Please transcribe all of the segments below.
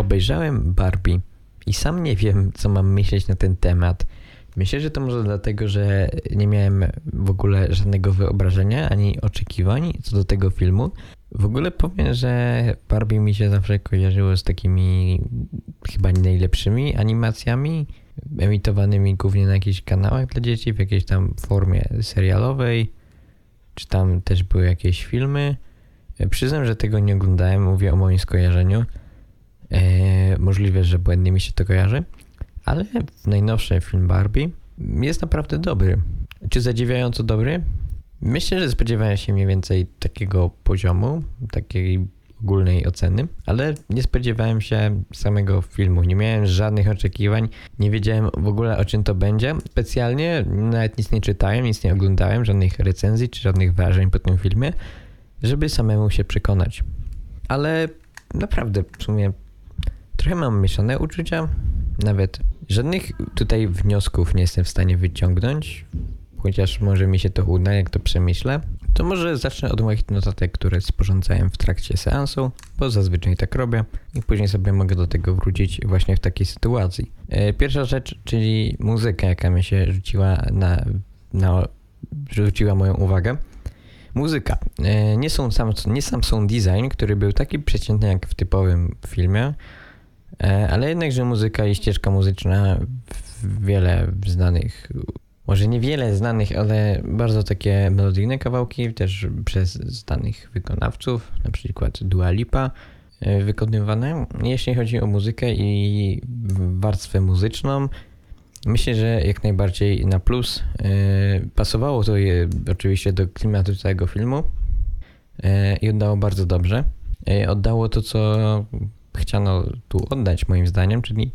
Obejrzałem Barbie i sam nie wiem, co mam myśleć na ten temat. Myślę, że to może dlatego, że nie miałem w ogóle żadnego wyobrażenia ani oczekiwań co do tego filmu. W ogóle powiem, że Barbie mi się zawsze kojarzyło z takimi chyba najlepszymi animacjami emitowanymi głównie na jakichś kanałach dla dzieci, w jakiejś tam formie serialowej, czy tam też były jakieś filmy. Przyznam, że tego nie oglądałem, mówię o moim skojarzeniu. Możliwe, że błędnie mi się to kojarzy, ale najnowszy film Barbie jest naprawdę dobry. Czy zadziwiająco dobry? Myślę, że spodziewałem się mniej więcej takiego poziomu, takiej ogólnej oceny, ale nie spodziewałem się samego filmu. Nie miałem żadnych oczekiwań, nie wiedziałem w ogóle o czym to będzie. Specjalnie nawet nic nie czytałem, nic nie oglądałem, żadnych recenzji czy żadnych wrażeń po tym filmie, żeby samemu się przekonać. Ale naprawdę w sumie trochę mam mieszane uczucia. Nawet żadnych tutaj wniosków nie jestem w stanie wyciągnąć, chociaż może mi się to uda, jak to przemyślę. To może zacznę od moich notatek, które sporządzałem w trakcie seansu, bo zazwyczaj tak robię i później sobie mogę do tego wrócić właśnie w takiej sytuacji. E, pierwsza rzecz, czyli muzyka, jaka mi się rzuciła na, na rzuciła moją uwagę. Muzyka. E, nie, są sam, nie sam sound design, który był taki przeciętny jak w typowym filmie, ale jednakże muzyka i ścieżka muzyczna wiele znanych może niewiele znanych, ale bardzo takie melodyjne kawałki, też przez znanych wykonawców, na przykład Dua Lipa, e, wykonywane. Jeśli chodzi o muzykę i warstwę muzyczną, myślę, że jak najbardziej na plus. E, pasowało to je oczywiście do klimatu całego filmu e, i oddało bardzo dobrze. Oddało to, co chciano tu oddać moim zdaniem, czyli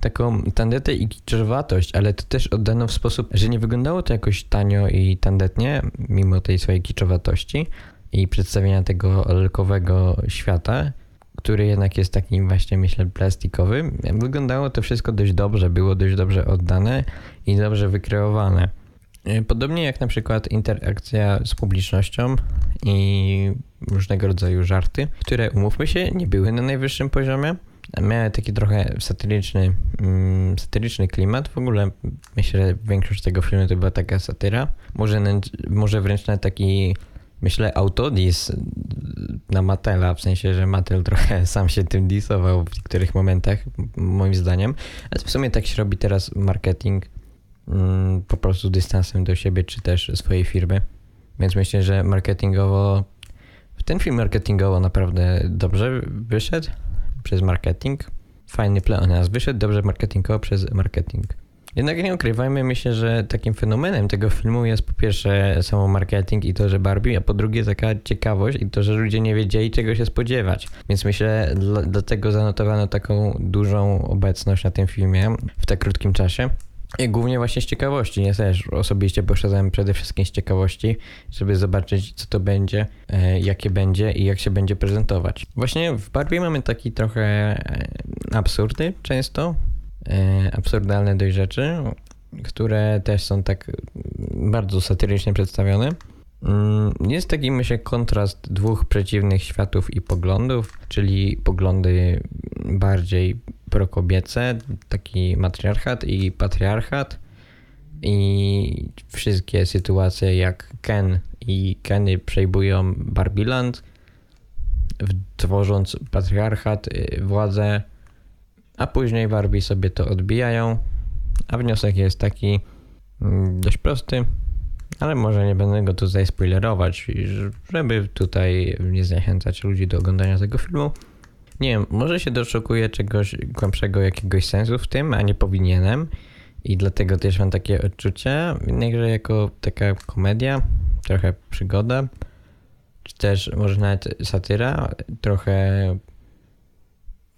taką tandetę i kiczowatość, ale to też oddano w sposób, że nie wyglądało to jakoś tanio i tandetnie, mimo tej swojej kiczowatości i przedstawienia tego lalkowego świata, który jednak jest takim właśnie, myślę, plastikowy. Wyglądało to wszystko dość dobrze, było dość dobrze oddane i dobrze wykreowane. Podobnie jak na przykład interakcja z publicznością i różnego rodzaju żarty, które umówmy się, nie były na najwyższym poziomie, miały taki trochę satyryczny, mm, satyryczny klimat. W ogóle myślę, że większość tego filmu to była taka satyra. Może, może wręcz na taki, myślę, autodis na Matela, w sensie, że Mattel trochę sam się tym disował w niektórych momentach, moim zdaniem. Ale w sumie tak się robi teraz marketing mm, po prostu dystansem do siebie, czy też swojej firmy. Więc myślę, że marketingowo, ten film marketingowo naprawdę dobrze wyszedł przez marketing. Fajny plan nas wyszedł, dobrze marketingowo przez marketing. Jednak nie ukrywajmy, myślę, że takim fenomenem tego filmu jest po pierwsze samo marketing i to, że Barbie, a po drugie taka ciekawość i to, że ludzie nie wiedzieli czego się spodziewać. Więc myślę, dlatego zanotowano taką dużą obecność na tym filmie w tak krótkim czasie. Głównie właśnie z ciekawości. Ja też osobiście poszedłem przede wszystkim z ciekawości, żeby zobaczyć, co to będzie, e, jakie będzie i jak się będzie prezentować. Właśnie w Barbie mamy taki trochę e, absurdy często, e, absurdalne dość rzeczy, które też są tak bardzo satyrycznie przedstawione. Mm, jest taki, myślę, kontrast dwóch przeciwnych światów i poglądów, czyli poglądy bardziej prokobiece, taki matriarchat i patriarchat i wszystkie sytuacje jak Ken i Kenny przejmują Barbiland, tworząc patriarchat, y, władzę, a później Barbie sobie to odbijają, a wniosek jest taki mm, dość prosty, ale może nie będę go tutaj spoilerować, żeby tutaj nie zniechęcać ludzi do oglądania tego filmu. Nie wiem, może się doszukuję czegoś głębszego, jakiegoś sensu w tym, a nie powinienem. I dlatego też mam takie odczucie, jednakże jako taka komedia, trochę przygoda, czy też może nawet satyra, trochę,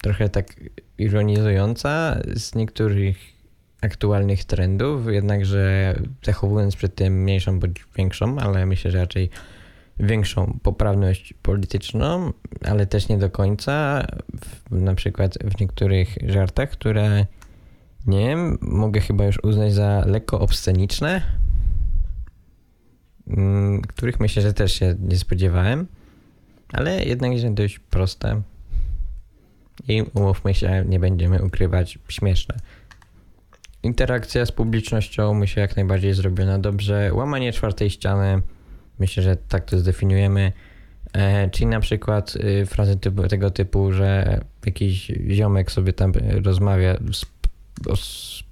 trochę tak ironizująca z niektórych aktualnych trendów, jednakże zachowując przy tym mniejszą bądź większą, ale myślę, że raczej większą poprawność polityczną, ale też nie do końca. W, na przykład w niektórych żartach, które nie wiem, mogę chyba już uznać za lekko obsceniczne, mm, których myślę, że też się nie spodziewałem, ale jednak dość proste. i umówmy się, nie będziemy ukrywać, śmieszne. Interakcja z publicznością myślę jak najbardziej zrobiona dobrze. Łamanie czwartej ściany, myślę, że tak to zdefiniujemy. E, czyli na przykład y, frazy typu, tego typu, że jakiś ziomek sobie tam rozmawia z, z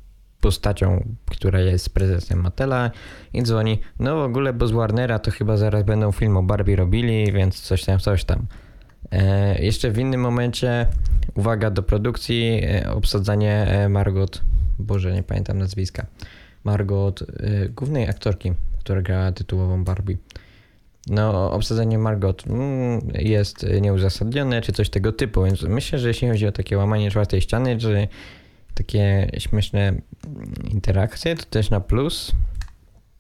postacią, która jest prezesem Matela i dzwoni, no w ogóle, bo z Warnera to chyba zaraz będą film o Barbie robili, więc coś tam, coś tam. E, jeszcze w innym momencie, uwaga do produkcji, e, obsadzanie e, Margot, Boże, nie pamiętam nazwiska, Margot, e, głównej aktorki, która grała tytułową Barbie. No, obsadzenie Margot mm, jest nieuzasadnione, czy coś tego typu, więc myślę, że jeśli chodzi o takie łamanie czwartej ściany, czy takie śmieszne interakcje, to też na plus.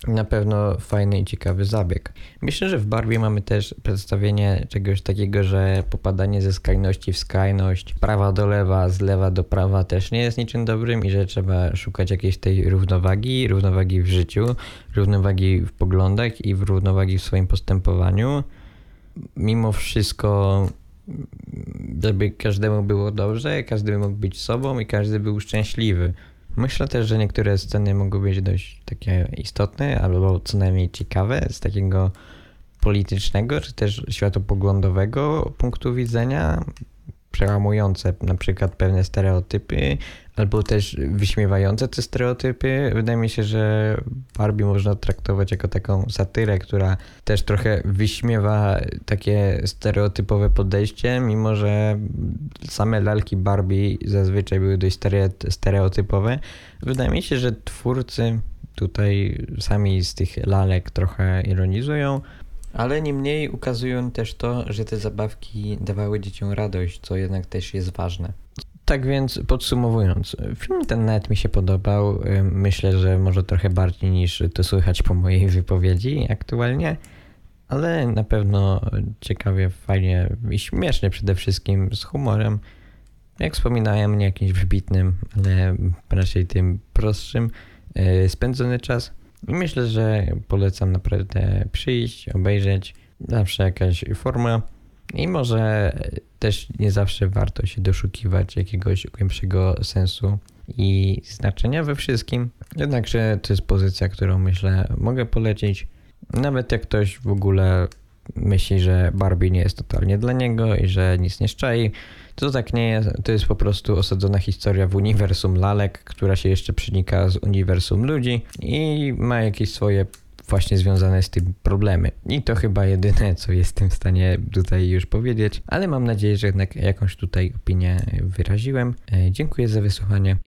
Na pewno fajny i ciekawy zabieg. Myślę, że w Barbie mamy też przedstawienie czegoś takiego, że popadanie ze skrajności w skrajność, prawa do lewa, z lewa do prawa też nie jest niczym dobrym i że trzeba szukać jakiejś tej równowagi, równowagi w życiu, równowagi w poglądach i w równowagi w swoim postępowaniu. Mimo wszystko żeby każdemu było dobrze, każdy mógł być sobą i każdy był szczęśliwy. Myślę też, że niektóre sceny mogą być dość takie istotne, albo co najmniej ciekawe z takiego politycznego, czy też światopoglądowego punktu widzenia przełamujące na przykład pewne stereotypy, albo też wyśmiewające te stereotypy. Wydaje mi się, że Barbie można traktować jako taką satyrę, która też trochę wyśmiewa takie stereotypowe podejście, mimo że same lalki Barbie zazwyczaj były dość stereotypowe. Wydaje mi się, że twórcy tutaj sami z tych lalek trochę ironizują, ale niemniej ukazują też to, że te zabawki dawały dzieciom radość, co jednak też jest ważne. Tak więc podsumowując, film ten nawet mi się podobał. Myślę, że może trochę bardziej niż to słychać po mojej wypowiedzi aktualnie, ale na pewno ciekawie, fajnie i śmiesznie przede wszystkim, z humorem. Jak wspominałem, nie jakimś wybitnym, ale raczej tym prostszym e, spędzony czas. I myślę, że polecam naprawdę przyjść, obejrzeć. Zawsze jakaś forma. I może też nie zawsze warto się doszukiwać jakiegoś głębszego sensu i znaczenia we wszystkim. Jednakże to jest pozycja, którą myślę mogę polecić. Nawet jak ktoś w ogóle myśli, że Barbie nie jest totalnie dla niego i że nic nie szczai, to tak nie jest. To jest po prostu osadzona historia w uniwersum lalek, która się jeszcze przenika z uniwersum ludzi i ma jakieś swoje właśnie związane z tym problemy. I to chyba jedyne, co jestem w stanie tutaj już powiedzieć, ale mam nadzieję, że jednak jakąś tutaj opinię wyraziłem. E, dziękuję za wysłuchanie.